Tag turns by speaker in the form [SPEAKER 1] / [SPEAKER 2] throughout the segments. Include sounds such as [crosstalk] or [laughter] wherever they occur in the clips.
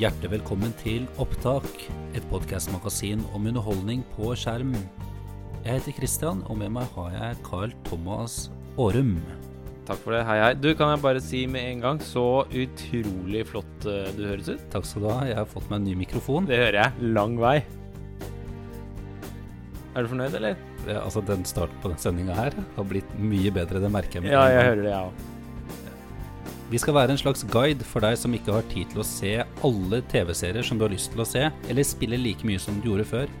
[SPEAKER 1] Hjertelig velkommen til Opptak, et podkastmagasin om underholdning på skjerm. Jeg heter Christian, og med meg har jeg Carl Thomas Aarum.
[SPEAKER 2] Takk for det. Hei, hei. Du, kan jeg bare si med en gang, så utrolig flott uh, du høres ut.
[SPEAKER 1] Takk skal du ha. Jeg har fått meg en ny mikrofon.
[SPEAKER 2] Det hører jeg. Lang vei. Er du fornøyd, eller?
[SPEAKER 1] Det, altså, Den starten på den sendinga her har blitt mye bedre. Det merker jeg. med
[SPEAKER 2] Ja, jeg hører det, jeg òg.
[SPEAKER 1] Vi skal være en slags guide for deg som ikke har tid til å se alle TV-serier som du har lyst til å se, eller spille like mye som du gjorde før.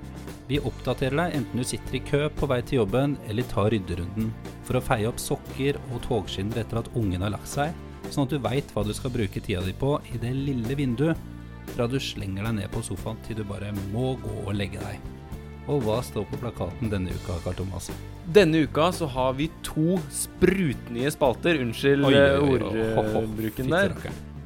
[SPEAKER 1] Vi oppdaterer deg enten du sitter i kø på vei til jobben, eller tar rydderunden for å feie opp sokker og togskinner etter at ungen har lagt seg, sånn at du veit hva du skal bruke tida di på i det lille vinduet fra du slenger deg ned på sofaen til du bare må gå og legge deg. Og hva står på plakaten denne uka, Karl Thomas?
[SPEAKER 2] Denne uka så har vi to sprutnye spalter. Unnskyld eh, ordbruken der.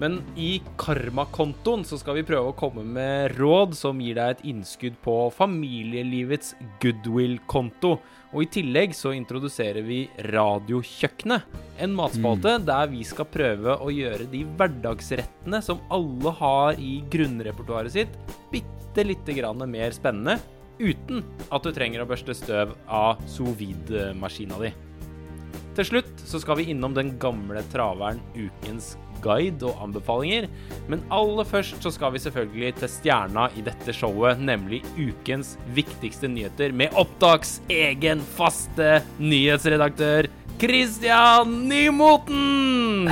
[SPEAKER 2] Men i karmakontoen så skal vi prøve å komme med råd som gir deg et innskudd på familielivets goodwill-konto. Og i tillegg så introduserer vi Radiokjøkkenet. En matspalte der vi skal prøve å gjøre de hverdagsrettene som alle har i grunnrepertoaret sitt, bitte lite grann mer spennende. Uten at du trenger å børste støv av sous vide-maskina di. Til slutt så skal vi innom den gamle traveren Ukens guide og anbefalinger. Men aller først så skal vi selvfølgelig til stjerna i dette showet, nemlig ukens viktigste nyheter med Opptaks egen faste nyhetsredaktør Christian Nymoten!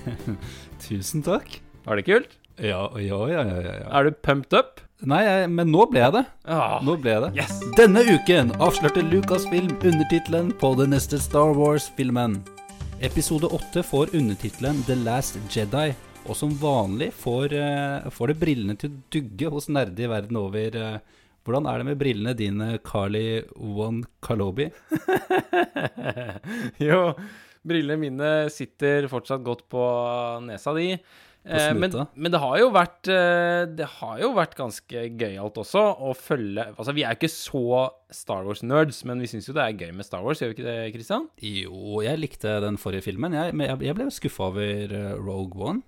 [SPEAKER 2] [laughs]
[SPEAKER 1] Tusen takk.
[SPEAKER 2] Var det kult?
[SPEAKER 1] Ja, ja, ja, ja, ja.
[SPEAKER 2] Er du pumped up?
[SPEAKER 1] Nei, men nå ble jeg det.
[SPEAKER 2] Ah,
[SPEAKER 1] Nå ble jeg det.
[SPEAKER 2] yes!
[SPEAKER 1] Denne uken avslørte Lucasfilm undertittelen på den neste Star Wars-filmen. Episode 8 får undertittelen The Last Jedi, og som vanlig får, eh, får det brillene til å dugge hos nerder i verden over. eh, hvordan er det med brillene dine, Carly One Kalobi? [laughs]
[SPEAKER 2] jo, brillene mine sitter fortsatt godt på nesa di. Eh, men, men det har jo vært eh, Det har jo vært ganske gøyalt også å følge Altså, vi er ikke så Star Wars-nerds, men vi syns jo det er gøy med Star Wars, gjør vi ikke det, Christian?
[SPEAKER 1] Jo, jeg likte den forrige filmen, jeg, men jeg, ble skuffa over eh, Rogue One.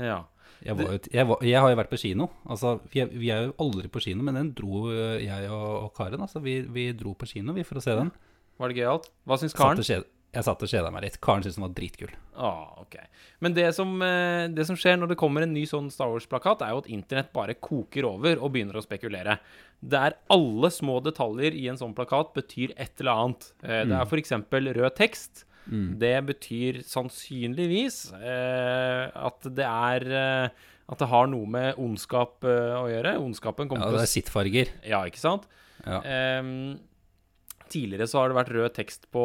[SPEAKER 2] Ja.
[SPEAKER 1] Jeg, var, jo- jeg, var, jeg har jo vært på kino. Altså, vi, er, vi er jo aldri på kino, men den dro jeg og, og Karen. Altså, vi, vi dro på kino vi for å se den.
[SPEAKER 2] Var det gøyalt? Hva syns Karen?
[SPEAKER 1] kjed- Jeg satt og kjeda meg litt. Karen syntes den var dritkul.
[SPEAKER 2] Ah, ok. Men det som, eh, det som skjer når det kommer en ny sånn Star Wars-plakat, er jo at internett bare koker over og begynner å spekulere. Der alle små detaljer i en sånn plakat betyr et eller annet. Eh, Det er f.eks. rød tekst. Det betyr sannsynligvis eh, at det er At det har noe med ondskap å gjøre. Ondskapen kommer til å Ja, det er
[SPEAKER 1] sittfarger.
[SPEAKER 2] Ja, ikke sant?
[SPEAKER 1] Ja.
[SPEAKER 2] Ehm, tidligere så har det vært rød tekst på,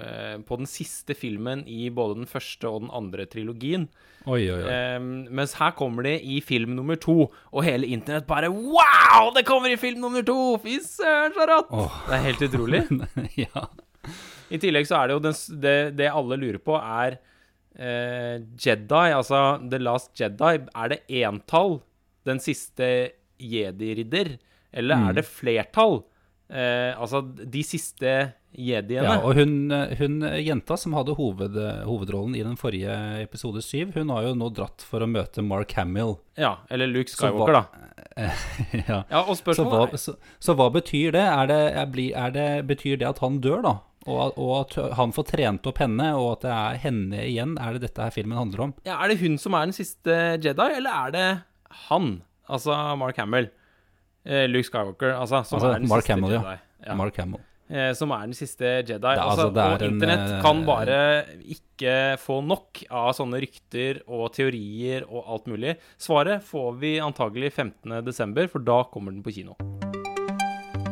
[SPEAKER 2] eh, på den siste filmen i både den første og den andre trilogien.
[SPEAKER 1] Oi, oi, oi.
[SPEAKER 2] Um, mens her kommer det i film nummer to, og hele internett bare Wow! Det kommer i film nummer to! Fy søren, så rått!
[SPEAKER 1] Oh.
[SPEAKER 2] Det er helt utrolig. [laughs]
[SPEAKER 1] ja.
[SPEAKER 2] I tillegg så er det jo den, det, det alle lurer på, er uh, Jedi, altså The Last Jedi. Er det entall, den siste jedi-ridder, eller
[SPEAKER 1] Mm.
[SPEAKER 2] er det flertall? Eh, altså de siste jediene.
[SPEAKER 1] ja, og hun, eh, hun eh, jenta som hadde hoved, hovedrollen i den forrige episode 7, hun har jo nå dratt for å møte Mark Hamill.
[SPEAKER 2] Ja, eller Luke
[SPEAKER 1] Skywalker, hva-
[SPEAKER 2] da. [laughs]
[SPEAKER 1] ja.
[SPEAKER 2] Ja, og
[SPEAKER 1] Så
[SPEAKER 2] spørsmålet er
[SPEAKER 1] så, så hva betyr det? Er det, er, bli- er det? Betyr det at han dør, da? Og, og at han får trent opp henne, og at det er henne igjen? Er det dette her filmen handler om?
[SPEAKER 2] ja, Er det hun som er den siste Jedi, eller er det han? Altså Mark Hamill. Eh, Luke Skywalker, altså. Som
[SPEAKER 1] Altså,
[SPEAKER 2] er den
[SPEAKER 1] Mark
[SPEAKER 2] siste
[SPEAKER 1] Hamill.
[SPEAKER 2] Jedi. Ja.
[SPEAKER 1] Mark Hamill.
[SPEAKER 2] eh, som er den siste Jedi.
[SPEAKER 1] er-
[SPEAKER 2] altså,
[SPEAKER 1] altså,
[SPEAKER 2] og internett
[SPEAKER 1] eh,
[SPEAKER 2] kan bare ikke få nok av sånne rykter og teorier og alt mulig. Svaret får vi antagelig 15.12., for da kommer den på kino.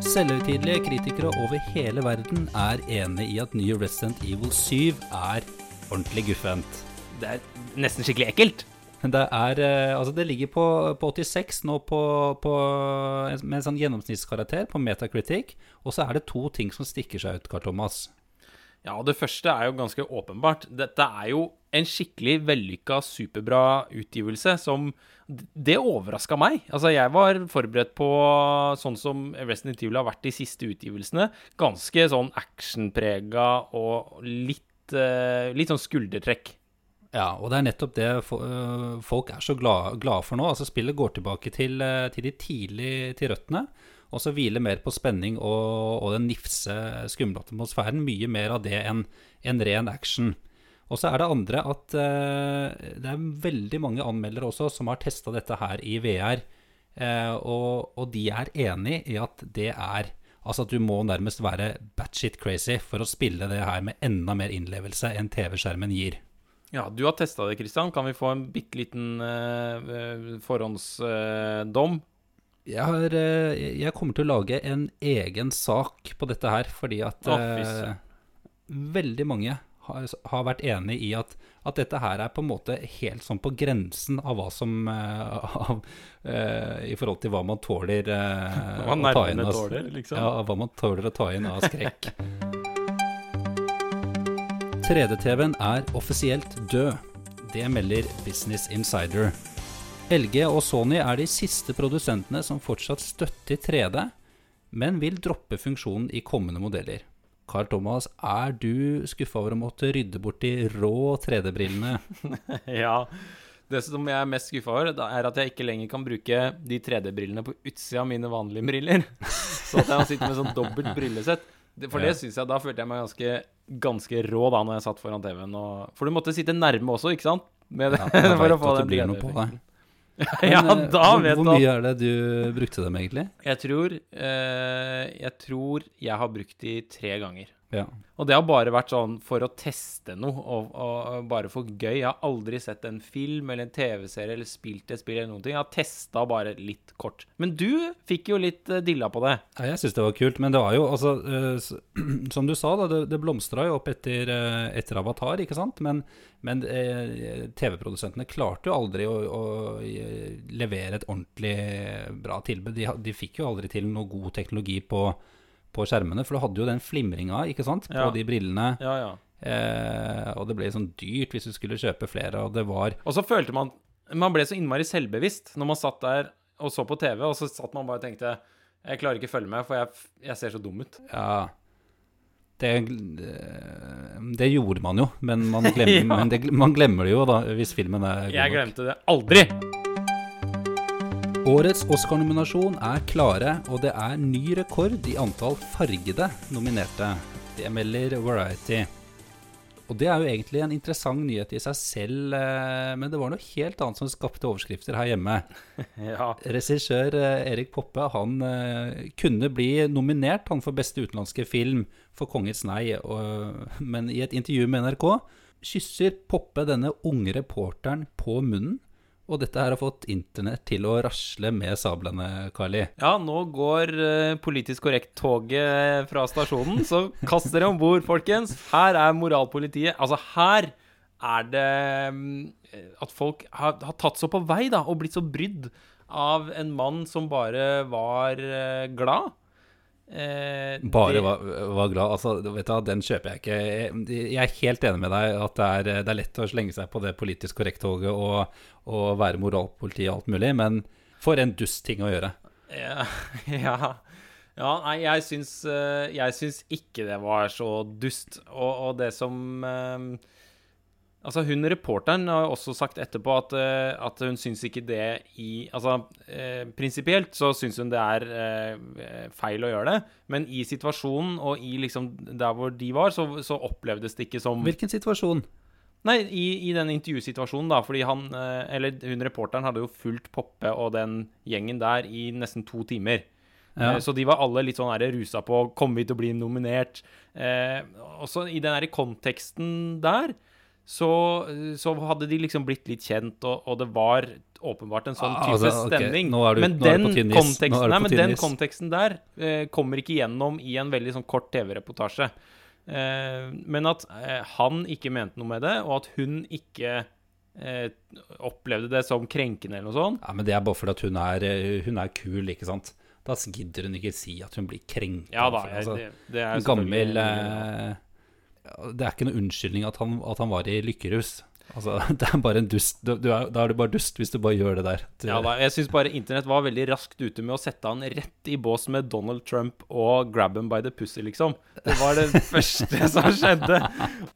[SPEAKER 1] Selvhøytidelige kritikere over hele verden er enig i at nye Resident Evil 7 er ordentlig guffent.
[SPEAKER 2] Det er nesten skikkelig ekkelt. [laughs]
[SPEAKER 1] Det er eh, Altså, det ligger på, på 86 nå på, på, med en sånn gjennomsnittskarakter på Metacritic. Og så er det to ting som stikker seg ut, Karl Thomas.
[SPEAKER 2] Ja, og det første er jo ganske åpenbart. Dette er jo en skikkelig vellykka, superbra utgivelse som Det overraska meg. Altså, jeg var forberedt på sånn som Resident Evil har vært de siste utgivelsene. Ganske sånn actionprega og litt, eh, litt sånn skuldertrekk.
[SPEAKER 1] Ja, og det er nettopp det øh, folk er så glade, glad for nå. Altså Spillet går tilbake til, øh, til de tidlig til røttene. Og så hviler mer på spenning og, og den nifse, skumle atmosfæren. Mye mer av det enn en ren action. Og så er det andre at øh, det er veldig mange anmeldere også som har testa dette her i VR. eh, og, og de er enig i at det er Altså at du må nærmest være batshit crazy for å spille det her med enda mer innlevelse enn TV-skjermen gir.
[SPEAKER 2] Ja, du har testa det, Kristian. Kan vi få en bitte liten uh, forhåndsdom?
[SPEAKER 1] Jeg, har, eh, jeg kommer til å lage en egen sak på dette her, fordi at eh, veldig mange har, har vært enig i at, at dette her er på en måte helt sånn på grensen av hva som av, I forhold til hva man tåler å ta inn
[SPEAKER 2] tåler, liksom.
[SPEAKER 1] Ja, hva man tåler å ta inn av skrekk. [laughs] 3D-TV-en er offisielt død. Det melder Business Insider. LG og Sony er de siste produsentene som fortsatt støtter 3D, men vil droppe funksjonen i kommende modeller. Carl Thomas, er du skuffa over å måtte rydde bort de rå 3D-brillene? [laughs]
[SPEAKER 2] Ja. Det som jeg er mest skuffa over, er at jeg ikke lenger kan bruke de 3D-brillene på utsida av mine vanlige briller. [laughs] Så at jeg sitter med sånn dobbelt brillesett. For det syns jeg Da følte jeg meg ganske, ganske rå da når jeg satt foran TV-en. Og, for du måtte sitte nærme også, ikke sant? Med det,
[SPEAKER 1] Ja, jeg [laughs]
[SPEAKER 2] for
[SPEAKER 1] vet at det blir noe på deg. [laughs]
[SPEAKER 2] ja,
[SPEAKER 1] eh,
[SPEAKER 2] da
[SPEAKER 1] hvor,
[SPEAKER 2] vet
[SPEAKER 1] Hvor
[SPEAKER 2] at
[SPEAKER 1] mye er det du brukte dem, egentlig?
[SPEAKER 2] Jeg tror eh, Jeg tror jeg har brukt de tre ganger.
[SPEAKER 1] Ja.
[SPEAKER 2] Og det har bare vært sånn for å teste noe, og, og, bare for gøy. Jeg har aldri sett en film eller en TV-serie eller spilt et spill eller noen ting. Jeg har testa bare litt kort. Men du fikk jo litt eh, dilla på det.
[SPEAKER 1] Ja, jeg syns det var kult, men det var jo altså uh, [clears throat] Som du sa, da, det, det blomstra jo opp etter, uh, etter Avatar, ikke sant? Men, men uh, TV-produsentene klarte jo aldri å, å levere et ordentlig bra tilbud. De, de fikk jo aldri til noe god teknologi på, på skjermene, for du hadde jo den flimringa ikke sant, på
[SPEAKER 2] Ja.
[SPEAKER 1] de brillene.
[SPEAKER 2] Ja, ja.
[SPEAKER 1] Eh, og det ble sånn dyrt hvis du skulle kjøpe flere, og det var
[SPEAKER 2] Og så følte man Man ble så innmari selvbevisst når man satt der og så på TV, og så satt man bare og tenkte Jeg klarer ikke å følge med, for jeg, jeg ser så dum ut.
[SPEAKER 1] Ja det, eh, det gjorde man jo, men man [laughs] glemmer,
[SPEAKER 2] Ja.
[SPEAKER 1] men det, man glemmer det jo da hvis filmen er god nok.
[SPEAKER 2] Jeg glemte det aldri!
[SPEAKER 1] Årets Oscar-nominasjon er klare, og det er ny rekord i antall fargede nominerte. Det melder Variety. Og det er jo egentlig en interessant nyhet i seg selv, eh, men det var noe helt annet som skapte overskrifter her hjemme. [laughs]
[SPEAKER 2] Ja.
[SPEAKER 1] Regissør eh, Erik Poppe han eh, kunne bli nominert han for beste utenlandske film for 'Kongens nei', og, men i et intervju med NRK kysser Poppe denne unge reporteren på munnen. Og dette her har fått internett til å rasle med sablene, Carli.
[SPEAKER 2] Ja, nå går eh, politisk korrekt-toget fra stasjonen, så kast dere om bord, folkens. Her er moralpolitiet. Altså, her er det mm, at folk har, har tatt så på vei, da, og blitt så brydd av en mann som bare var eh, glad. Eh,
[SPEAKER 1] Bare
[SPEAKER 2] det-
[SPEAKER 1] var, var glad. Altså, vet du, den kjøper jeg ikke. Jeg, er helt enig med deg at det er, det er lett å slenge seg på det politisk korrekt-toget og, og være moralpoliti og alt mulig, men for en dust ting å gjøre.
[SPEAKER 2] Ja, [laughs] ja. ja nei, jeg syns, eh, jeg syns ikke det var så dust. Og, og det som eh, Altså, hun reporteren har også sagt etterpå at, eh, at hun syns ikke det i Altså, eh, prinsipielt så syns hun det er eh, feil å gjøre det, men i situasjonen og i liksom der hvor de var, så, så opplevdes det ikke som
[SPEAKER 1] Hvilken situasjon?
[SPEAKER 2] Nei, i, i den intervjusituasjonen, da, fordi han eh, Eller hun reporteren hadde jo fulgt Poppe og den gjengen der i nesten to timer.
[SPEAKER 1] Ja.
[SPEAKER 2] Eh, Så de var alle litt sånn rusa på Kommer vi til å bli nominert? Eh, også i den der konteksten der så, så hadde de liksom blitt litt kjent, og, og det var åpenbart en sånn
[SPEAKER 1] Ah, altså, ok,
[SPEAKER 2] stemning.
[SPEAKER 1] nå er du-
[SPEAKER 2] men den konteksten, nei, men den konteksten der eh, kommer ikke gjennom i en veldig sånn kort TV-reportasje. Eh, men at eh, han ikke mente noe med det, og at hun ikke eh, opplevde det som krenkende eller noe sånt.
[SPEAKER 1] Ja, men det er bare fordi at hun er, eh, hun er kul, ikke sant? Da gidder hun ikke si at hun blir krenka.
[SPEAKER 2] Ja da,
[SPEAKER 1] altså,
[SPEAKER 2] det, det er
[SPEAKER 1] gammel eh, Det er ikke noe unnskyldning at han, at han var i lykkerus. Altså, [laughs] det er bare en dust. Du, du er, da er du bare dust hvis du bare gjør det der.
[SPEAKER 2] Ja, da, jeg syns bare internett var veldig raskt ute med å sette han rett i bås med Donald Trump og grab him by the pussy, liksom. Det var det [laughs] første som skjedde.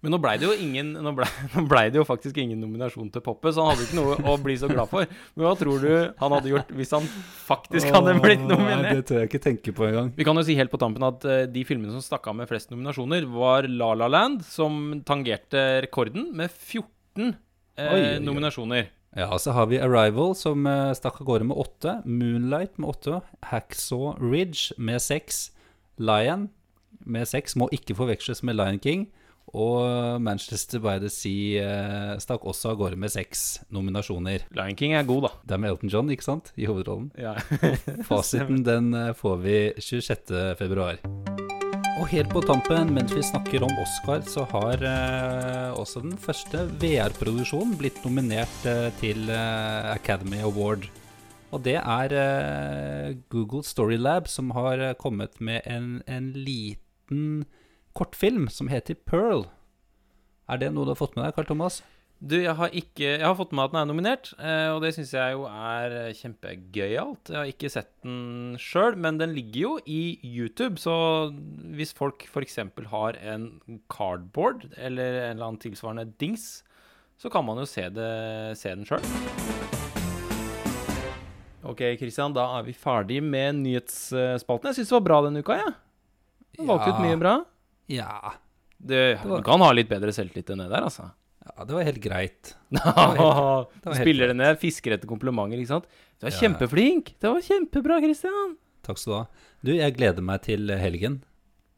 [SPEAKER 2] Men nå blei det jo ingen Nå blei ble det jo faktisk ingen nominasjon til Poppe, så han hadde ikke noe å bli så glad for. Men hva tror du han hadde gjort hvis han faktisk hadde blitt
[SPEAKER 1] Nei,
[SPEAKER 2] nominert?
[SPEAKER 1] det tør jeg ikke tenke på engang.
[SPEAKER 2] Vi kan jo si helt på tampen at eh, de filmene som stakk av med flest nominasjoner, var La La Land, som tangerte rekorden med 14 eh,
[SPEAKER 1] Oi, oi, oi.
[SPEAKER 2] nominasjoner.
[SPEAKER 1] Ja, så har vi Arrival, som eh, stakk av gårde med åtte. Moonlight med åtte. Hacksaw Ridge med seks. Lion med seks. Må ikke forveksles med Lion King. Og Manchester by the Sea eh, stakk også av gårde med seks nominasjoner.
[SPEAKER 2] Lion King er god, da.
[SPEAKER 1] Det er med Elton John, ikke sant? I hovedrollen.
[SPEAKER 2] Ja.
[SPEAKER 1] Fasiten [laughs] den eh, får vi 26. Og helt på tampen, mens vi snakker om Oscar, så har eh, også den første VR-produksjonen blitt nominert eh, til eh, Academy Award. Og det er eh, Google Storylab som har eh, kommet med en, en liten kortfilm som heter Pearl. Er det noe du har fått med deg, Carl Thomas?
[SPEAKER 2] Du, jeg har ikke Jeg har fått med at den er nominert, eh, og det syns jeg jo er eh, kjempegøyalt. Jeg har ikke sett den sjøl, men den ligger jo i YouTube, så hvis folk f.eks. har en cardboard eller en eller annen tilsvarende dings, så kan man jo se, det, se den sjøl. Ok, Christian, da er vi ferdig med nyhetsspalten. Jeg syns det var bra denne uka, jeg. Ja. Valgte ut mye bra.
[SPEAKER 1] Ja. Du,
[SPEAKER 2] Du kan ha litt bedre selvtillit enn det der, altså.
[SPEAKER 1] Ja, det var helt greit. [laughs] var helt
[SPEAKER 2] spiller det ned, fisker etter komplimenter, ikke sant? Du er
[SPEAKER 1] Ja.
[SPEAKER 2] kjempeflink! Det var kjempebra, Christian!
[SPEAKER 1] Takk skal du ha. Du, jeg gleder meg til helgen.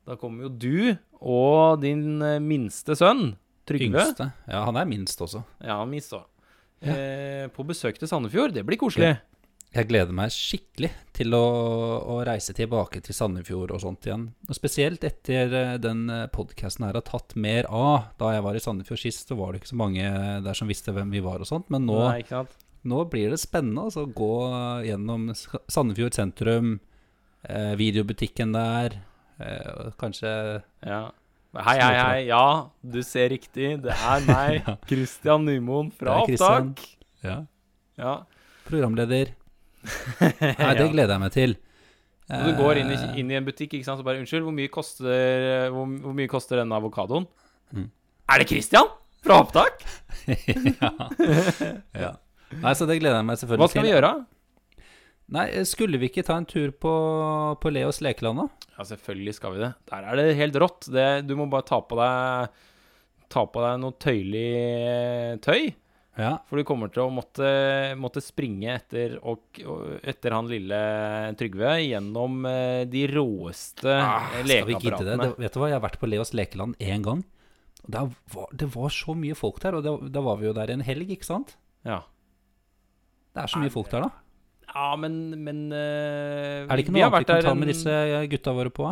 [SPEAKER 2] Da kommer jo du og din eh, minste sønn, Trygve
[SPEAKER 1] Yngste. Ja, han er minst også.
[SPEAKER 2] Ja, minst òg. Eh, på besøk til Sandefjord. Det blir koselig.
[SPEAKER 1] Jeg gleder meg skikkelig til å, å reise tilbake til Sandefjord og sånt igjen. Og spesielt etter eh, den podkasten her har tatt mer av. Da jeg var i Sandefjord sist, så var det ikke så mange der som visste hvem vi var og sånt. Men nå,
[SPEAKER 2] Nei,
[SPEAKER 1] nå blir det spennende altså, å gå gjennom Sandefjord sentrum, eh, videobutikken der, eh, kanskje
[SPEAKER 2] Ja. Hei, hei, hei. Ja, du ser riktig. Det er meg. [laughs] Christian Nymoen fra. Opptak.
[SPEAKER 1] ja,
[SPEAKER 2] Ja.
[SPEAKER 1] programleder. [laughs] Nei, det gleder jeg meg til.
[SPEAKER 2] Når du går inn i,
[SPEAKER 1] Eh,
[SPEAKER 2] inn i en butikk ikke sant? så bare Unnskyld, hvor mye koster, hvor, hvor mye koster denne avokadoen?
[SPEAKER 1] Mm.
[SPEAKER 2] Er det Christian fra opptak? [laughs]
[SPEAKER 1] ja. ja. Nei, så det gleder jeg meg selvfølgelig til.
[SPEAKER 2] Hva skal vi gjøre?
[SPEAKER 1] Nei, skulle vi ikke ta en tur på, på Leos lekeland, da?
[SPEAKER 2] Ja, selvfølgelig skal vi det. Der er det helt rått. Det, du må bare ta på deg Ta på deg noe tøylig eh, tøy.
[SPEAKER 1] Ja.
[SPEAKER 2] For du kommer til å måtte, måtte springe etter, og, etter han lille Trygve gjennom eh, de råeste
[SPEAKER 1] Ah, lekeapparatene. det? det? Vet du hva, jeg har vært på Leos lekeland én gang. Var, det var så mye folk der, og da var vi jo der en helg, ikke sant?
[SPEAKER 2] Ja.
[SPEAKER 1] Det er så mye folk der, da.
[SPEAKER 2] ja, men, men uh,
[SPEAKER 1] Er det ikke noe annet vi kan ta med disse gutta våre på?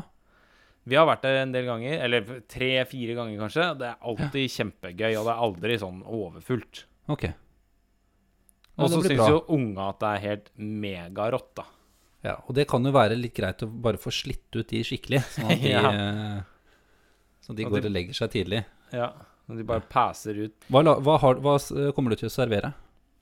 [SPEAKER 2] Vi har vært der en del ganger, eller tre-fire ganger kanskje. Det er alltid kjempegøy, og det er aldri sånn overfullt.
[SPEAKER 1] Ok.
[SPEAKER 2] Og så syns jo unga at det er helt megarått, da.
[SPEAKER 1] Ja, og det kan jo være litt greit å bare få slitt ut de skikkelig, sånn at [laughs] de,
[SPEAKER 2] Ja.
[SPEAKER 1] eh, sånn de
[SPEAKER 2] går
[SPEAKER 1] går
[SPEAKER 2] de-
[SPEAKER 1] og legger seg tidlig.
[SPEAKER 2] Ja, og De bare passer ut.
[SPEAKER 1] Hva, hva, har, hva kommer du til å servere?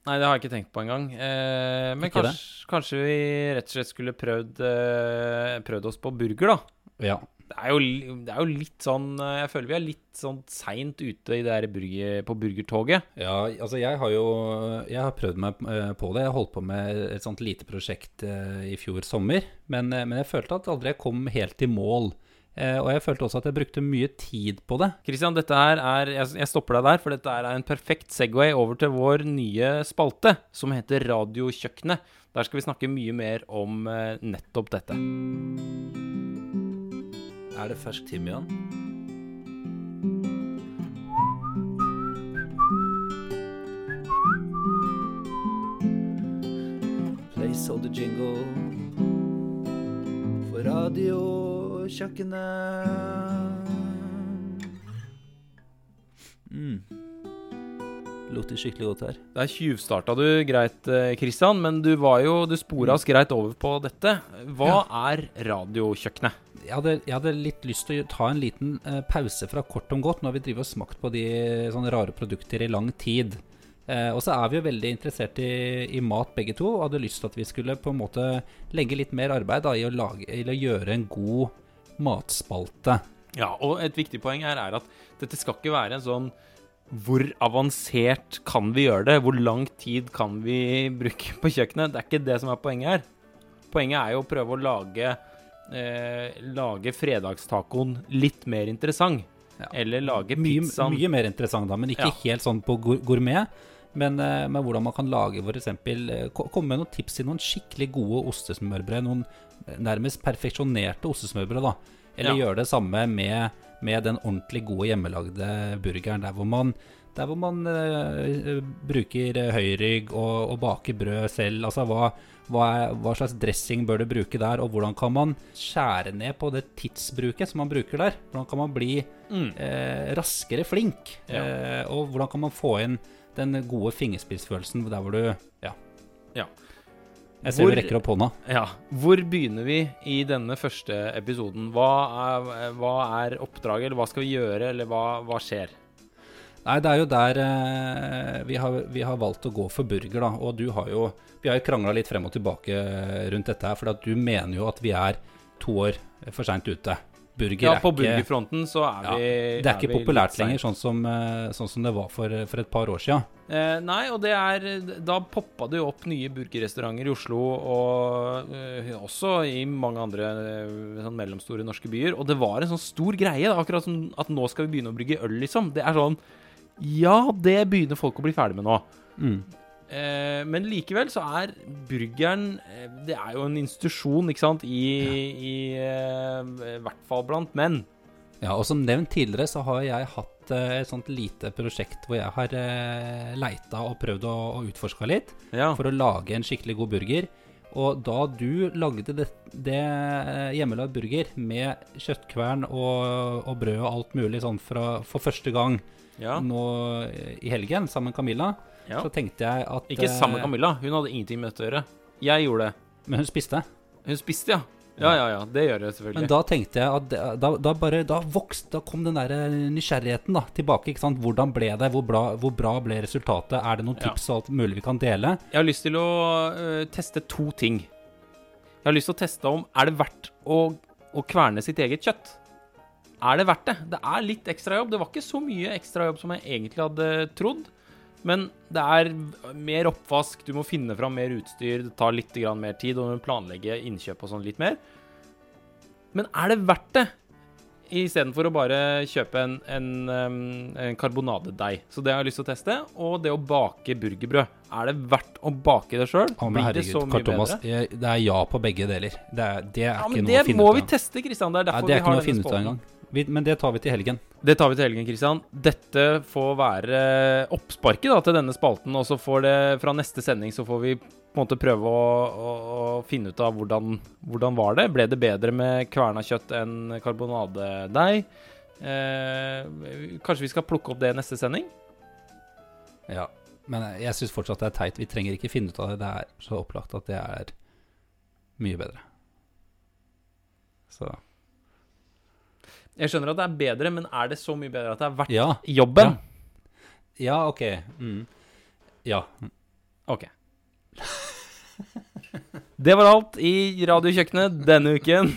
[SPEAKER 2] Nei, det har jeg ikke tenkt på engang. Eh, men kanskje, kanskje vi rett og slett skulle prøvd, eh, prøvd oss på burger, da.
[SPEAKER 1] Ja.
[SPEAKER 2] Det er, jo, det er jo litt sånn eh, Jeg føler vi er litt sånn seint ute i det der burger, på burgertoget.
[SPEAKER 1] Ja, altså jeg har jo Jeg har prøvd meg eh, på det. Jeg holdt på med et sånt lite prosjekt eh, i fjor sommer. Men, men jeg følte at aldri jeg kom helt i mål. Og jeg følte også at jeg brukte mye tid på det.
[SPEAKER 2] Kristian, dette her er jeg, stopper deg der, for dette er en perfekt Segway over til vår nye spalte, som heter Radiokjøkkenet. Der skal vi snakke mye mer om nettopp dette.
[SPEAKER 1] Er det fersk timian? Placeholder jingle for radiokjøkkenet. Mm. Lukter skikkelig godt her.
[SPEAKER 2] Der tjuvstarta du greit, eh, Kristian, men du var jo Du spora oss greit over på dette. Hva er Radiokjøkkenet?
[SPEAKER 1] Jeg, hadde, jeg hadde litt lyst til å ta en liten eh, pause fra kort om godt. Nå har vi drevet og smakt på de sånne rare produkter i lang tid. Eh, og så er vi jo veldig interessert i, i, mat begge to, og hadde lyst til at vi skulle på en måte legge litt mer arbeid da, i, å lage, i å gjøre en god matspalte.
[SPEAKER 2] Ja, og et viktig poeng her er at dette skal ikke være en sånn hvor avansert kan vi gjøre det? Hvor lang tid kan vi bruke på kjøkkenet? Det er ikke det som er poenget her. Poenget er jo å prøve å lage, eh, lage fredagstacoen litt mer interessant. Ja. Eller lage pizzaen
[SPEAKER 1] mye, mye, mer interessant, da, men ikke ja. helt sånn på gourmet. Men, eh, men hvordan man kan lage f.eks. Eh, komme med noen tips til noen skikkelig gode ostesmørbrød. Noen nærmest perfeksjonerte ostesmørbrød. da Eller ja. gjøre det samme med med den ordentlig gode hjemmelagde burgeren. Der hvor man, der hvor man uh, bruker høyrygg og, og, baker brød selv. Altså hva, hva, er, hva, slags dressing bør du bruke der, og hvordan kan man skjære ned på det tidsbruket som man bruker der? Hvordan kan man bli mm. eh, raskere flink? Ja. Eh, og hvordan kan man få inn den gode fingerspissfølelsen der hvor du Ja.
[SPEAKER 2] ja.
[SPEAKER 1] Jeg ser hvor, du rekker opp hånda.
[SPEAKER 2] Ja. Hvor begynner vi i denne første episoden? Hva er, hva er oppdraget, eller hva skal vi gjøre, eller hva, hva skjer?
[SPEAKER 1] Nei, det er jo der eh, vi, har, vi, har, valgt å gå for burger, da. Og du har jo Vi har jo krangla litt frem og tilbake rundt dette her, for du mener jo at vi er to år for seint ute
[SPEAKER 2] burger ja, på burgerfronten så er ja, vi
[SPEAKER 1] Det er ikke populært lenger, sånn som, eh, sånn som, det var for, for et par år siden.
[SPEAKER 2] Eh, nei, og det er Da poppa det jo opp nye burgerrestauranter i Oslo, og eh, også i mange andre eh, sånn mellomstore norske byer. Og det var en sånn stor greie, da, akkurat som at nå skal vi begynne å brygge øl, liksom. Det er sånn Ja, det begynner folk å bli ferdig med nå. Mm. Eh, men likevel så er burgeren eh, Det er jo en institusjon, ikke sant, i, ja. i, eh, i hvert fall blant menn.
[SPEAKER 1] Ja, og som nevnt tidligere så har jeg hatt eh, et sånt lite prosjekt hvor jeg har eh, leita og prøvd å, å utforske litt ja. for å lage en skikkelig god burger. Og da du lagde det, det hjemmelagd burger med kjøttkvern og, og, brød og alt mulig sånn fra, for første gang ja. nå i helgen sammen med Camilla, ja. så tenkte jeg at
[SPEAKER 2] Ikke sammen med eh, Camilla. Hun hadde ingenting med dette å gjøre. Jeg gjorde det.
[SPEAKER 1] Men hun spiste?
[SPEAKER 2] Hun spiste, ja. Ja, ja, ja. Det gjør jeg selvfølgelig.
[SPEAKER 1] Men da tenkte jeg at da, da bare Da vokste Da kom den der eh, nysgjerrigheten da tilbake. ikke sant? Hvordan ble det? Hvor bra, hvor bra ble resultatet? Er det noen tips og alt mulig vi kan dele?
[SPEAKER 2] Jeg har lyst til å uh, teste to ting. Jeg har lyst til å teste om Er det verdt å, å kverne sitt eget kjøtt. Er det verdt det? Det er litt ekstrajobb. Det var ikke så mye ekstrajobb som jeg egentlig hadde trodd. Men det er mer oppvask, du må finne fram mer utstyr, det tar litt mer tid, og du må planlegge innkjøp og sånn litt mer. Men er det verdt det? Istedenfor å bare kjøpe en, en, en karbonadedeig. Så det har jeg lyst til å teste. Og det å bake burgerbrød. Er det verdt å bake det sjøl?
[SPEAKER 1] Blir det så mye Thomas, bedre? Det er ja på begge deler. Det er, det er ja, ikke noe å finne ut av.
[SPEAKER 2] Det må vi teste, Kristian. Det er derfor
[SPEAKER 1] ja, det er vi har denne spånen. Engang. Men det tar vi til helgen.
[SPEAKER 2] Det tar vi til helgen, Kristian. Dette får være oppsparket da, til denne spalten. Og så får det fra neste sending så får vi på en måte prøve å, å, å finne ut av hvordan, hvordan var det Ble det bedre med kverna kjøtt enn karbonadedeig? Eh, kanskje vi skal plukke opp det i neste sending?
[SPEAKER 1] Ja. Men jeg syns fortsatt det er teit. Vi trenger ikke finne ut av det. Det er så opplagt at det er mye bedre. Så
[SPEAKER 2] jeg skjønner at det er bedre, men er det så mye bedre at det er verdt ja. jobben?
[SPEAKER 1] Ja, ja OK. Mm. Ja.
[SPEAKER 2] OK. [laughs] Det var alt i Radiokjøkkenet denne uken.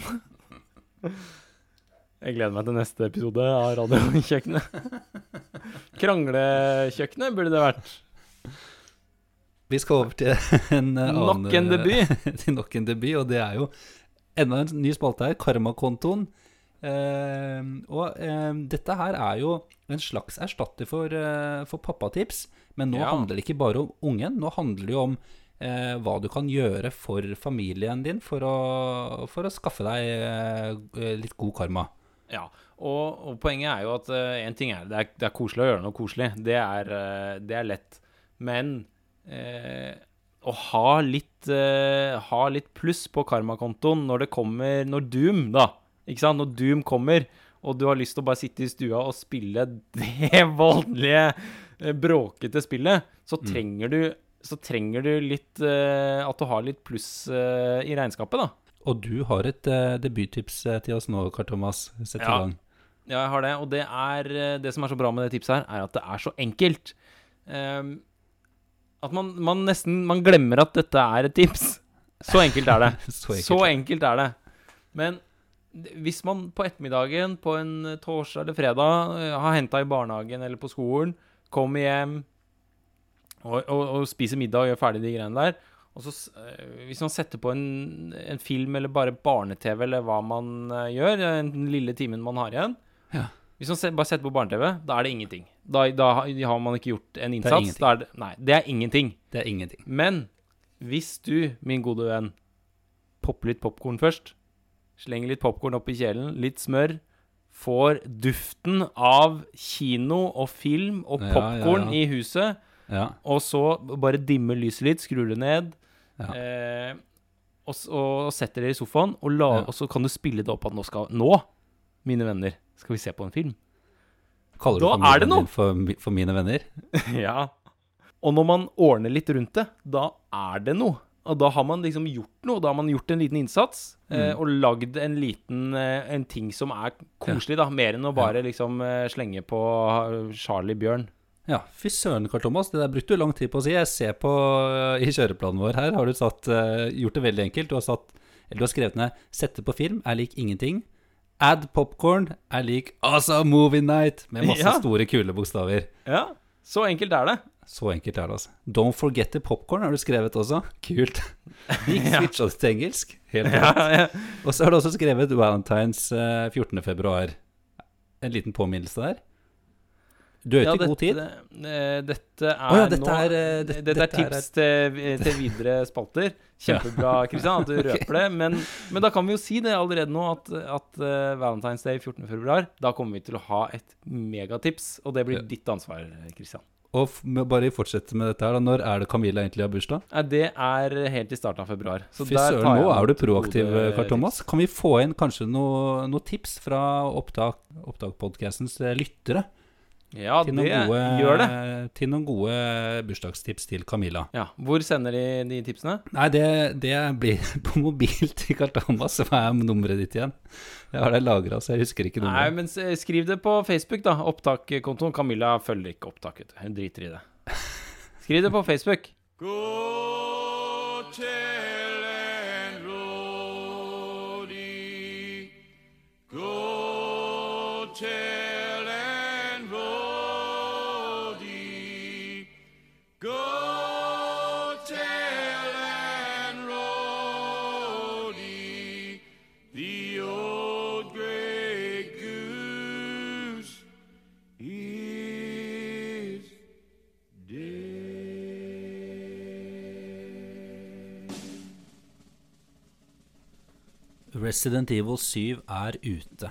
[SPEAKER 2] Jeg gleder meg til neste episode av Radiokjøkkenet. Kranglekjøkkenet burde det vært.
[SPEAKER 1] Vi skal over til en annen
[SPEAKER 2] Nok en debut. [laughs]
[SPEAKER 1] til nok en debut, og det er jo enda en ny spalte her, Karmakontoen. Uh, og uh, dette her er jo en slags erstatter for, uh, for pappatips. Men nå ja. handler det ikke bare om ungen. Nå handler det jo om eh, hva du kan gjøre for familien din for å, for å skaffe deg litt god karma.
[SPEAKER 2] Ja, og, og, poenget er jo at én ting er det, er det er koselig å gjøre noe koselig. Det er, det er lett. Men å ha litt, ha litt pluss på karmakontoen når det kommer Når Doom, da ikke sant? Når Doom kommer, og du har lyst til å bare sitte i stua og spille det [laughs] voldelige, eh, bråkete spillet, så mm. trenger du så trenger du litt uh, At du har litt pluss uh, i regnskapet, da.
[SPEAKER 1] Og du har et uh, debuttips til oss nå, Karl Thomas. Sett i
[SPEAKER 2] Ja.
[SPEAKER 1] gang.
[SPEAKER 2] Ja, jeg har det. Og det er Det som er så bra med det tipset her, er at det er så enkelt. Um, at man, man nesten Man glemmer at dette er et tips. Så enkelt er det. [laughs]
[SPEAKER 1] Så enkelt.
[SPEAKER 2] Så enkelt er det. Men hvis man på ettermiddagen på en eh, torsdag eller fredag eh, har henta i barnehagen eller på skolen, kommer hjem og, og, og spiser middag og gjør ferdig de greiene der og så, eh, Hvis man setter på en, en film eller bare barne-TV eller hva man gjør, den lille timen man har igjen
[SPEAKER 1] Ja.
[SPEAKER 2] Hvis man bare setter på barne-TV, da er det ingenting. Da, da har man ikke gjort en innsats. da er det, nei, det er ingenting.
[SPEAKER 1] Det er ingenting.
[SPEAKER 2] Men hvis du, min gode venn, popper litt popkorn først, slenger litt popkorn opp i kjelen, litt smør, får duften av kino og film og popkorn
[SPEAKER 1] ja, ja.
[SPEAKER 2] i huset,
[SPEAKER 1] Ja.
[SPEAKER 2] og så bare dimmer lyset litt, skrur det ned,
[SPEAKER 1] Ja.
[SPEAKER 2] eh, og, og setter det i sofaen, og, la, og så kan du spille det opp at nå skal Nå, mine venner, skal vi se på en film.
[SPEAKER 1] Kaller du
[SPEAKER 2] Da
[SPEAKER 1] familien
[SPEAKER 2] er det noe.
[SPEAKER 1] din for, for mine venner? [laughs]
[SPEAKER 2] ja. Og når man ordner litt rundt det, da er det noe. Og da har man liksom gjort noe. Da har man gjort en liten innsats eh,
[SPEAKER 1] Mm.
[SPEAKER 2] og lagd en liten eh, En ting som er koselig, da. Mer enn å bare liksom eh, slenge på eh, Charlie Bjørn.
[SPEAKER 1] Ja, fy søren, Karl Thomas. Det der brukte du lang tid på å si. Jeg ser på i kjøreplanen vår her, har du satt, gjort det veldig enkelt. Du har, satt, eller du har skrevet ned 'sette på film er lik ingenting'. Add popcorn er lik 'awesome movie night' med masse
[SPEAKER 2] Ja.
[SPEAKER 1] store, kule bokstaver.
[SPEAKER 2] Ja, så enkelt er det.
[SPEAKER 1] Så enkelt er det, altså. 'Don't forget the popcorn' har du skrevet også. Kult. [laughs] Vi
[SPEAKER 2] Ja.
[SPEAKER 1] switcha det til engelsk. Helt
[SPEAKER 2] Ja, ja.
[SPEAKER 1] Og så har du også skrevet 'Valentines uh, 14. februar'. En liten påminnelse der. Du er ute i god tid.
[SPEAKER 2] Dette, eh, er
[SPEAKER 1] oh, ja, dette
[SPEAKER 2] nå
[SPEAKER 1] er, eh, det-
[SPEAKER 2] Dette er
[SPEAKER 1] dette er-
[SPEAKER 2] tips til, til videre spalter. [laughs] Kjempebra, Kristian, at du [laughs] røper det. Men, men da kan vi jo si det allerede nå, at, at uh, Valentine's Day 14. februar, da kommer vi til å ha et megatips. Og det blir
[SPEAKER 1] Ja.
[SPEAKER 2] ditt ansvar, Kristian.
[SPEAKER 1] Og bare fortsette med dette her, da. Når er det Camilla egentlig har bursdag?
[SPEAKER 2] Nei, det er helt i starten av februar. Så
[SPEAKER 1] Fy søren, nå er du proaktiv, Karl Thomas. Kan vi få inn kanskje noen noe tips fra opptak, Opptak-podcastens eh, lyttere?
[SPEAKER 2] Ja,
[SPEAKER 1] Til
[SPEAKER 2] det
[SPEAKER 1] gode,
[SPEAKER 2] gjør det.
[SPEAKER 1] til noen gode bursdagstips til Camilla.
[SPEAKER 2] Ja, Hvor sender de de tipsene?
[SPEAKER 1] Nei, det, det blir [laughs] på mobil til Karl Thomas. Hva er nummeret ditt igjen? Jeg har det lagra, så jeg husker ikke
[SPEAKER 2] Nei, men skriv det på Facebook, da. Opptakkontoen. Camilla følger ikke opptaket. Hun driter i det. Skriv det på Facebook.
[SPEAKER 3] Gå til
[SPEAKER 1] Resident Evil 7 er ute.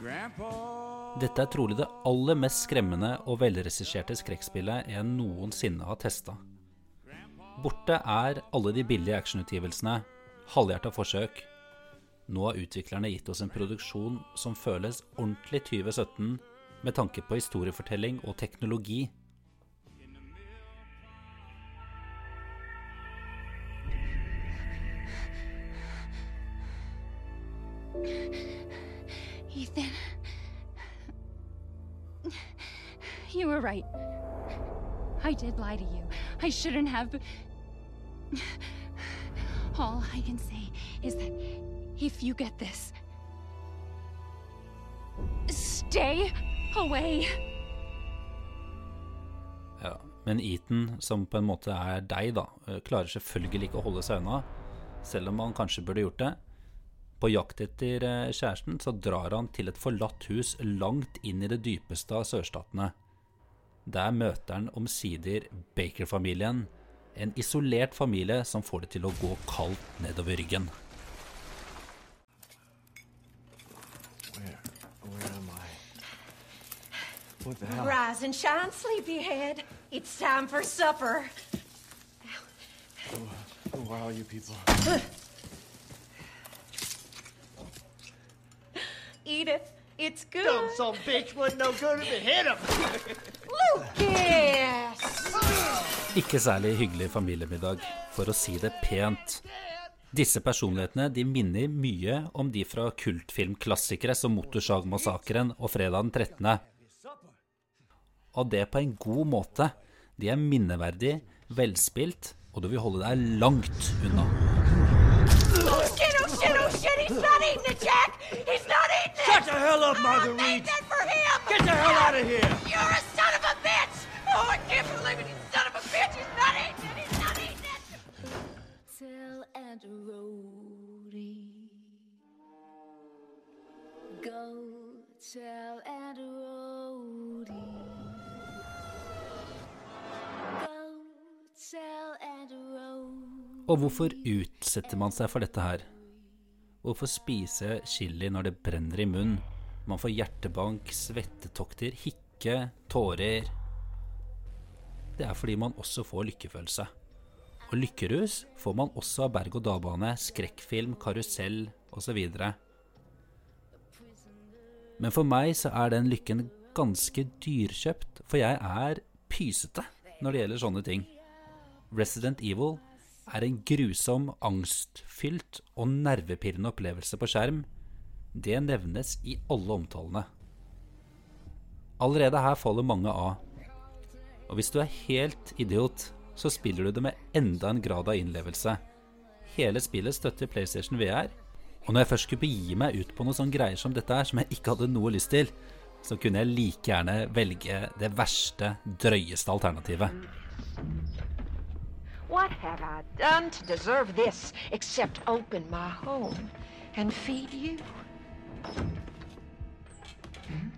[SPEAKER 1] Dette er trolig det aller mest skremmende og velregisserte skrekkspillet jeg noensinne har testa. Borte er alle de billige actionutgivelsene, halvhjerta forsøk. Nå har utviklerne gitt oss en produksjon som føles ordentlig 2017 med tanke på historiefortelling og teknologi.
[SPEAKER 4] Lie to you. I shouldn't have. All I can say is that if you get this, stay away.
[SPEAKER 1] Ja, men Ethan, som på en måte er deg, da, klarer selvfølgelig ikke å holde seg unna, selv om han kanskje burde gjort det. På jakt etter eh, kjæresten så drar han til et forlatt hus langt inn i det dypeste av sørstatene. Der møter han omsider Baker-familien, en isolert familie som får det til å gå kaldt nedover ryggen.
[SPEAKER 3] Where? Where am I? What the hell?
[SPEAKER 5] Rise and shine, sleepyhead. It's time for supper.
[SPEAKER 3] Who are all you people?
[SPEAKER 5] Eat it. It's good.
[SPEAKER 6] Dumb some bitch wasn't no good if it hit him.
[SPEAKER 5] Lucas!
[SPEAKER 1] Ikke særlig hyggelig familiemiddag, for å si det pent. Disse personlighetene de minner mye om de fra kultfilmklassikere som Motorsagmassakren og Fredag den 13. Og det på en god måte. De er minneverdig, velspilt, og du vil holde deg langt unna.
[SPEAKER 5] Oh shit, oh shit, oh shit! He's not eating it, Jack! He's not eating it!
[SPEAKER 6] Shut the hell up, Marguerite!
[SPEAKER 5] made that for him!
[SPEAKER 6] Get the hell out of here!
[SPEAKER 5] You're a believe it! You son of a bitch! He's not eating it! He's not eating it!
[SPEAKER 7] Tell and Rhodey. Go tell and Rhodey. Go tell and Rhodey.
[SPEAKER 1] Og hvorfor utsetter man seg for dette her? Hvorfor spise chili når det brenner i munnen? Man får hjertebank, svettetokter, hikke, tårer. Det er fordi man også får lykkefølelse. Og lykkerus får man også av berg-og-dal-bane, skrekkfilm, karusell osv. Men for meg så er den lykken ganske dyrkjøpt, for jeg er pysete når det gjelder sånne ting. Resident Evil er en grusom, angstfylt og nervepirrende opplevelse på skjerm. Det nevnes i alle omtalene. Allerede her faller mange av. Og hvis du er helt idiot, så spiller du det med enda en grad av innlevelse. Hele spillet støtter PlayStation VR. Og når jeg først skulle begi meg ut på noe sånn greier som dette her, som jeg ikke hadde noe lyst til, så kunne jeg like gjerne velge det verste, drøyeste alternativet.
[SPEAKER 5] What have I done to deserve this except open my home and feed you? Hmm?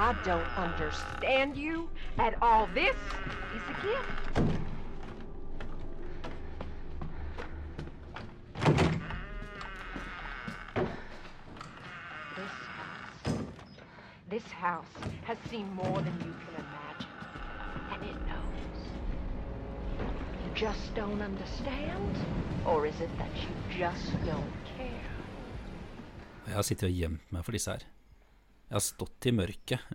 [SPEAKER 5] I don't understand you at all. This is a gift. This house, this house has seen more than you can imagine, and it knows. You just don't understand, or is it that you just don't care?
[SPEAKER 1] Jeg har sittet og gjemt meg for disse her. Jeg har stått i mørket,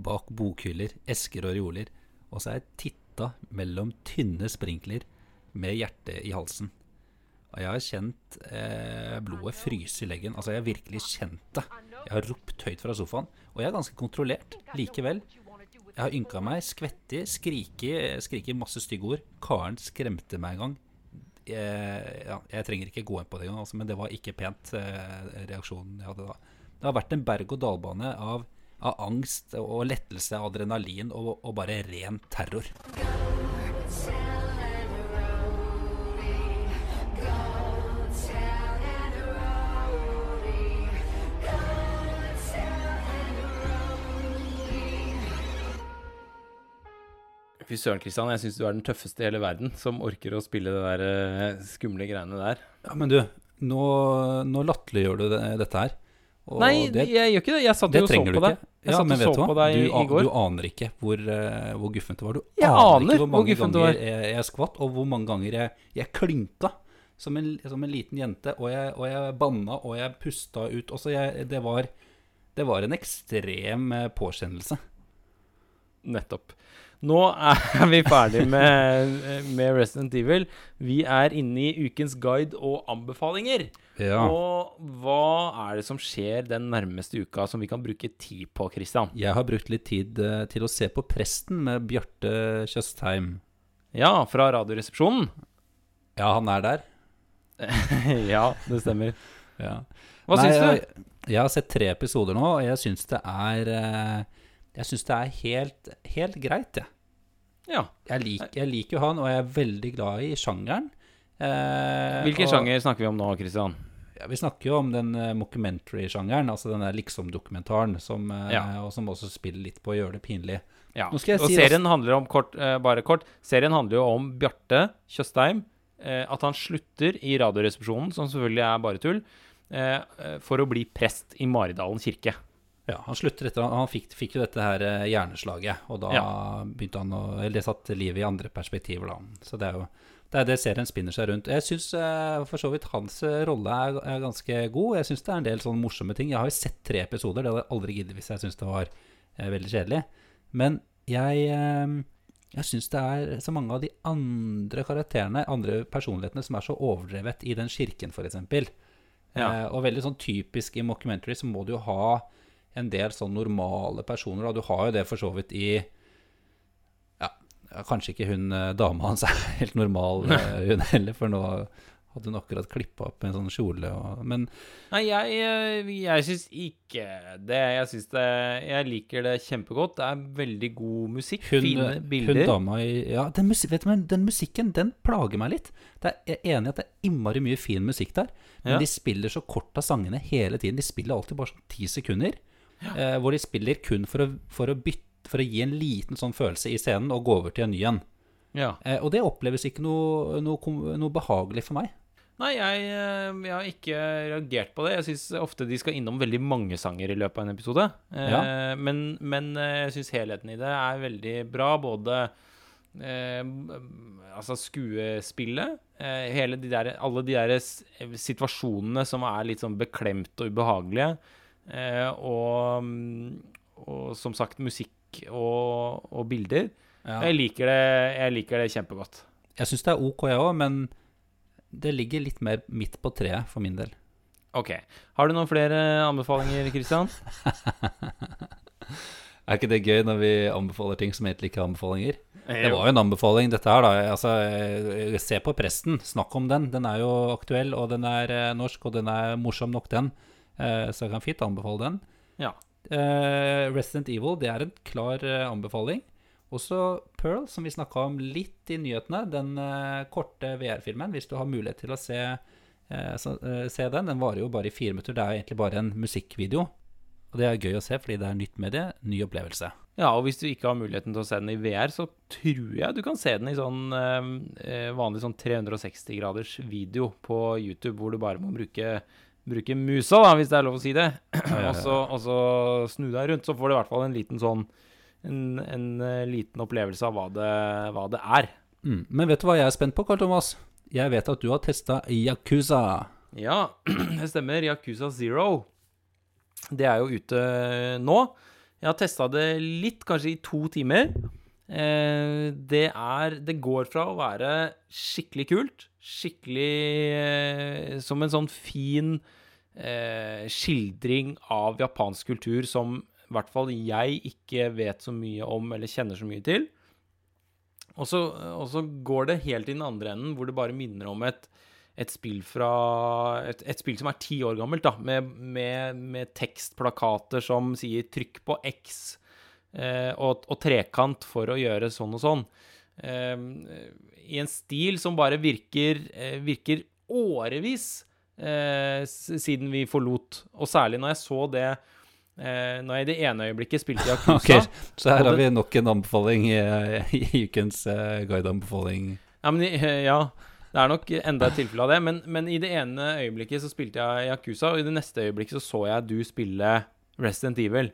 [SPEAKER 1] bak bokhyller, esker og reoler, og så har jeg titta mellom tynne sprinkler med hjertet i halsen. Og jeg har kjent eh, blodet fryse i leggen. Altså, jeg har virkelig kjent det. Jeg har ropt høyt fra sofaen, og jeg er ganske kontrollert likevel. Jeg har ynka meg, skvettet, skriket, masse stygge ord. Karen skremte meg en gang. Jeg, ja, jeg trenger ikke gå inn på det engang, altså, men det var ikke pent, eh, reaksjonen jeg hadde da. Det har vært en berg-og-dal-bane av, av angst og lettelse, adrenalin og, og bare ren terror.
[SPEAKER 2] Fy søren, Kristian. Jeg syns du er den tøffeste i hele verden som orker å spille det der eh, skumle greiene der.
[SPEAKER 1] Ja, men du, nå, nå latterliggjør du det, dette her. Og
[SPEAKER 2] Nei,
[SPEAKER 1] det,
[SPEAKER 2] jeg gjør ikke det. Jeg satt jo og så på deg.
[SPEAKER 1] Ja,
[SPEAKER 2] satt
[SPEAKER 1] men
[SPEAKER 2] og
[SPEAKER 1] vet
[SPEAKER 2] så
[SPEAKER 1] du
[SPEAKER 2] på
[SPEAKER 1] hva?
[SPEAKER 2] deg
[SPEAKER 1] Du,
[SPEAKER 2] i går.
[SPEAKER 1] du aner ikke hvor, uh, hvor guffent det var. Du
[SPEAKER 2] Jeg
[SPEAKER 1] aner ikke hvor mange
[SPEAKER 2] hvor
[SPEAKER 1] ganger jeg, jeg skvatt, og hvor mange ganger jeg, jeg klynka som en, som en liten jente. Og jeg, og jeg banna, og jeg pusta ut. Også jeg, det, var, det var en ekstrem eh, påkjennelse.
[SPEAKER 2] Nettopp. Nå er vi ferdig med, med Resident Evil. Vi er inne i ukens guide og anbefalinger.
[SPEAKER 1] Ja.
[SPEAKER 2] Og hva er det som skjer den nærmeste uka som vi kan bruke tid på, Christian?
[SPEAKER 1] Jeg har brukt litt tid eh, til å se på Presten med Bjarte Tjøstheim.
[SPEAKER 2] Ja, fra Radioresepsjonen.
[SPEAKER 1] Ja, han er der. [laughs]
[SPEAKER 2] ja, det stemmer. [laughs]
[SPEAKER 1] Ja.
[SPEAKER 2] Hva syns du?
[SPEAKER 1] Jeg, jeg har sett tre episoder nå, og jeg syns det er eh, Jeg syns det er helt, helt greit, jeg.
[SPEAKER 2] Ja.
[SPEAKER 1] Jeg, lik, jeg liker jo han, og jeg er veldig glad i sjangeren. Eh,
[SPEAKER 2] Hvilken
[SPEAKER 1] og-
[SPEAKER 2] sjanger snakker vi om nå, Christian?
[SPEAKER 1] Ja, vi snakker jo om den eh, mockumentary-sjangeren, altså den der liksom-dokumentaren, som, eh, og som også spiller litt på å gjøre det pinlig.
[SPEAKER 2] Ja. Og
[SPEAKER 1] si
[SPEAKER 2] serien handler om kort, bare kort Serien handler jo om Bjarte Tjøstheim. At han slutter i Radioresepsjonen, som selvfølgelig er bare tull, for å bli prest i Maridalen kirke.
[SPEAKER 1] Ja, Han slutter etter Han fikk, fikk jo dette her hjerneslaget, og da
[SPEAKER 2] Ja.
[SPEAKER 1] begynte han å Eller det satte livet i andre perspektiver, da. Så det er jo det er det serien spinner seg rundt. Jeg syns for så vidt hans eh, rolle er, er ganske god. Jeg syns det er en del sånne morsomme ting. Jeg har jo sett tre episoder, det hadde jeg aldri giddet hvis jeg syntes det var eh, veldig kjedelig. Men jeg, eh, jeg syns det er så mange av de andre karakterene, andre personlighetene, som er så overdrevet i den kirken, f.eks.
[SPEAKER 2] Ja.
[SPEAKER 1] Eh, og veldig sånn typisk i mockumentary så må du jo ha en del sånn normale personer. Da. du har jo det for så vidt i kanskje ikke hun eh, dama hans er [laughs] helt normal, eh, hun heller, for nå hadde hun akkurat klippa opp en sånn kjole. Og, men
[SPEAKER 2] Nei, jeg, eh, jeg syns ikke det. Jeg syns det Jeg liker det kjempegodt. Det er veldig god musikk.
[SPEAKER 1] hun,
[SPEAKER 2] fine
[SPEAKER 1] hun dama i Ja, den, musik, vet du, den musikken, den plager meg litt. Det er, jeg er enig i at det er innmari mye fin musikk der, men
[SPEAKER 2] Ja.
[SPEAKER 1] de spiller så kort av sangene hele tiden. De spiller alltid bare sånn ti sekunder, eh, hvor de spiller kun for å, for å bytte for å gi en liten sånn følelse i scenen og gå over til en ny en.
[SPEAKER 2] Ja.
[SPEAKER 1] Eh, og det oppleves ikke noe, noe, noe behagelig for meg.
[SPEAKER 2] Nei, jeg, eh, jeg har ikke reagert på det. Jeg syns ofte de skal innom veldig mange sanger i løpet av en episode. Eh,
[SPEAKER 1] Ja.
[SPEAKER 2] Men, men eh, jeg syns helheten i det er veldig bra. Både eh, altså skuespillet, eh, hele de der, alle de der situasjonene som er litt sånn beklemt og ubehagelige, eh, og, mm, og som sagt musikk og, og bilder. Jeg, liker det, jeg liker det kjempegodt.
[SPEAKER 1] Jeg syns det er ok, jeg òg, men det ligger litt mer midt på treet for min del.
[SPEAKER 2] Ok. Har du noen flere anbefalinger, Kristian? [laughs]
[SPEAKER 1] Er ikke det gøy når vi anbefaler ting som egentlig ikke er anbefalinger? Det var jo en anbefaling, dette her, da. Altså, eh, se på Presten. Snakk om den. Den er jo aktuell, og den er eh, norsk, og den er morsom nok, den. Eh, Så jeg kan fint anbefale den.
[SPEAKER 2] Ja.
[SPEAKER 1] Eh, Resident Evil, det er en klar uh, anbefaling. Også Pearl, som vi snakka om litt i nyhetene. Den uh, korte VR-filmen, hvis du har mulighet til å se, så, se den. Den varer jo bare i fire minutter. Det er egentlig bare en musikkvideo. Og det er gøy å se, fordi det er nytt medie, ny opplevelse.
[SPEAKER 2] Ja, og hvis du ikke har muligheten til å se den i VR, så tror jeg du kan se den i sånn vanlig sånn 360 graders video på YouTube, hvor du bare må bruke, bruke musa, da, hvis det er lov å si det. [clears throat] og, så, og så snu deg rundt, så får du i hvert fall en liten sånn en, en eh, liten opplevelse av hva det, hva det er.
[SPEAKER 1] Mm. Men vet du hva jeg er spent på, Karl Thomas? Jeg vet at du har testa Yakuza.
[SPEAKER 2] Ja, [clears throat] det stemmer. Yakuza Zero. Det er jo ute nå. Jeg har testa det litt, kanskje i to timer. Eh, det er Det går fra å være skikkelig kult, skikkelig eh, Som en sånn fin eh, skildring av japansk kultur som i hvert fall jeg ikke vet så mye om eller kjenner så mye til. Og så, og så går det helt i den andre enden, hvor det bare minner om et, et spill fra et, et spill som er ti år gammelt, da, med, med, med tekstplakater som sier 'trykk på X' og, og trekant for å gjøre sånn og sånn. Eh, I en stil som bare virker, eh, virker årevis eh, siden vi forlot. Og særlig når jeg så det eh, Når jeg i det ene øyeblikket spilte [laughs] Yakuza
[SPEAKER 1] Ok, Så her har vi nok en anbefaling i, i ukens uh, guideanbefaling.
[SPEAKER 2] Ja, [laughs] ja, det er nok enda et tilfelle av det. Men, men i det ene øyeblikket så spilte jeg Yakuza, og i det neste øyeblikket så så jeg du spille Resident Evil.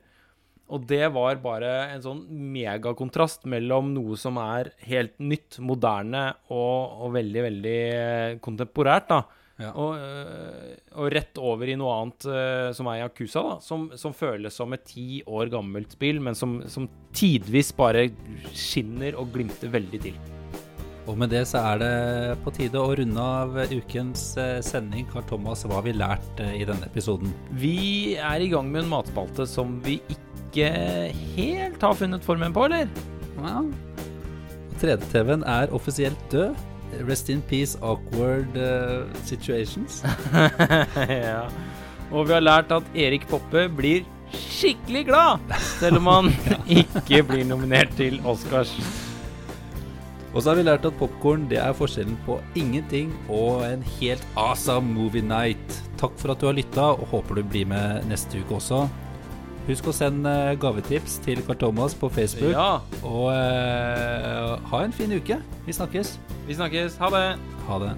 [SPEAKER 2] Og det var bare en sånn megakontrast mellom noe som er helt nytt, moderne og, og veldig, veldig eh, kontemporært, da.
[SPEAKER 1] Ja.
[SPEAKER 2] Og, øh, og rett over i noe annet øh, som er Yakuza, da. Som, som føles som et ti år gammelt spill, men som, som tidvis bare skinner og glimter veldig til.
[SPEAKER 1] Og med det så er det på tide å runde av ukens eh, sending. Karl Thomas, hva har vi lært eh, i denne episoden?
[SPEAKER 2] Vi er i gang med en matspalte som vi ikke helt har funnet formen på, eller?
[SPEAKER 1] Ja. 3D-TV-en er offisielt død. Rest in peace, awkward uh, situations. [laughs]
[SPEAKER 2] ja. Og vi har lært at Erik Poppe blir skikkelig glad, selv om han [laughs] [laughs] ikke blir nominert til Oscars.
[SPEAKER 1] Og så har vi lært at popkorn det er forskjellen på ingenting og en helt awesome movie night. Takk for at du har lytta, og håper du blir med neste uke også. Husk å sende eh, gavetips til Karl Thomas på Facebook.
[SPEAKER 2] Ja,
[SPEAKER 1] Og uh, ha en fin uke. Vi snakkes.
[SPEAKER 2] vi snakkes. Ha det.
[SPEAKER 1] Ha det.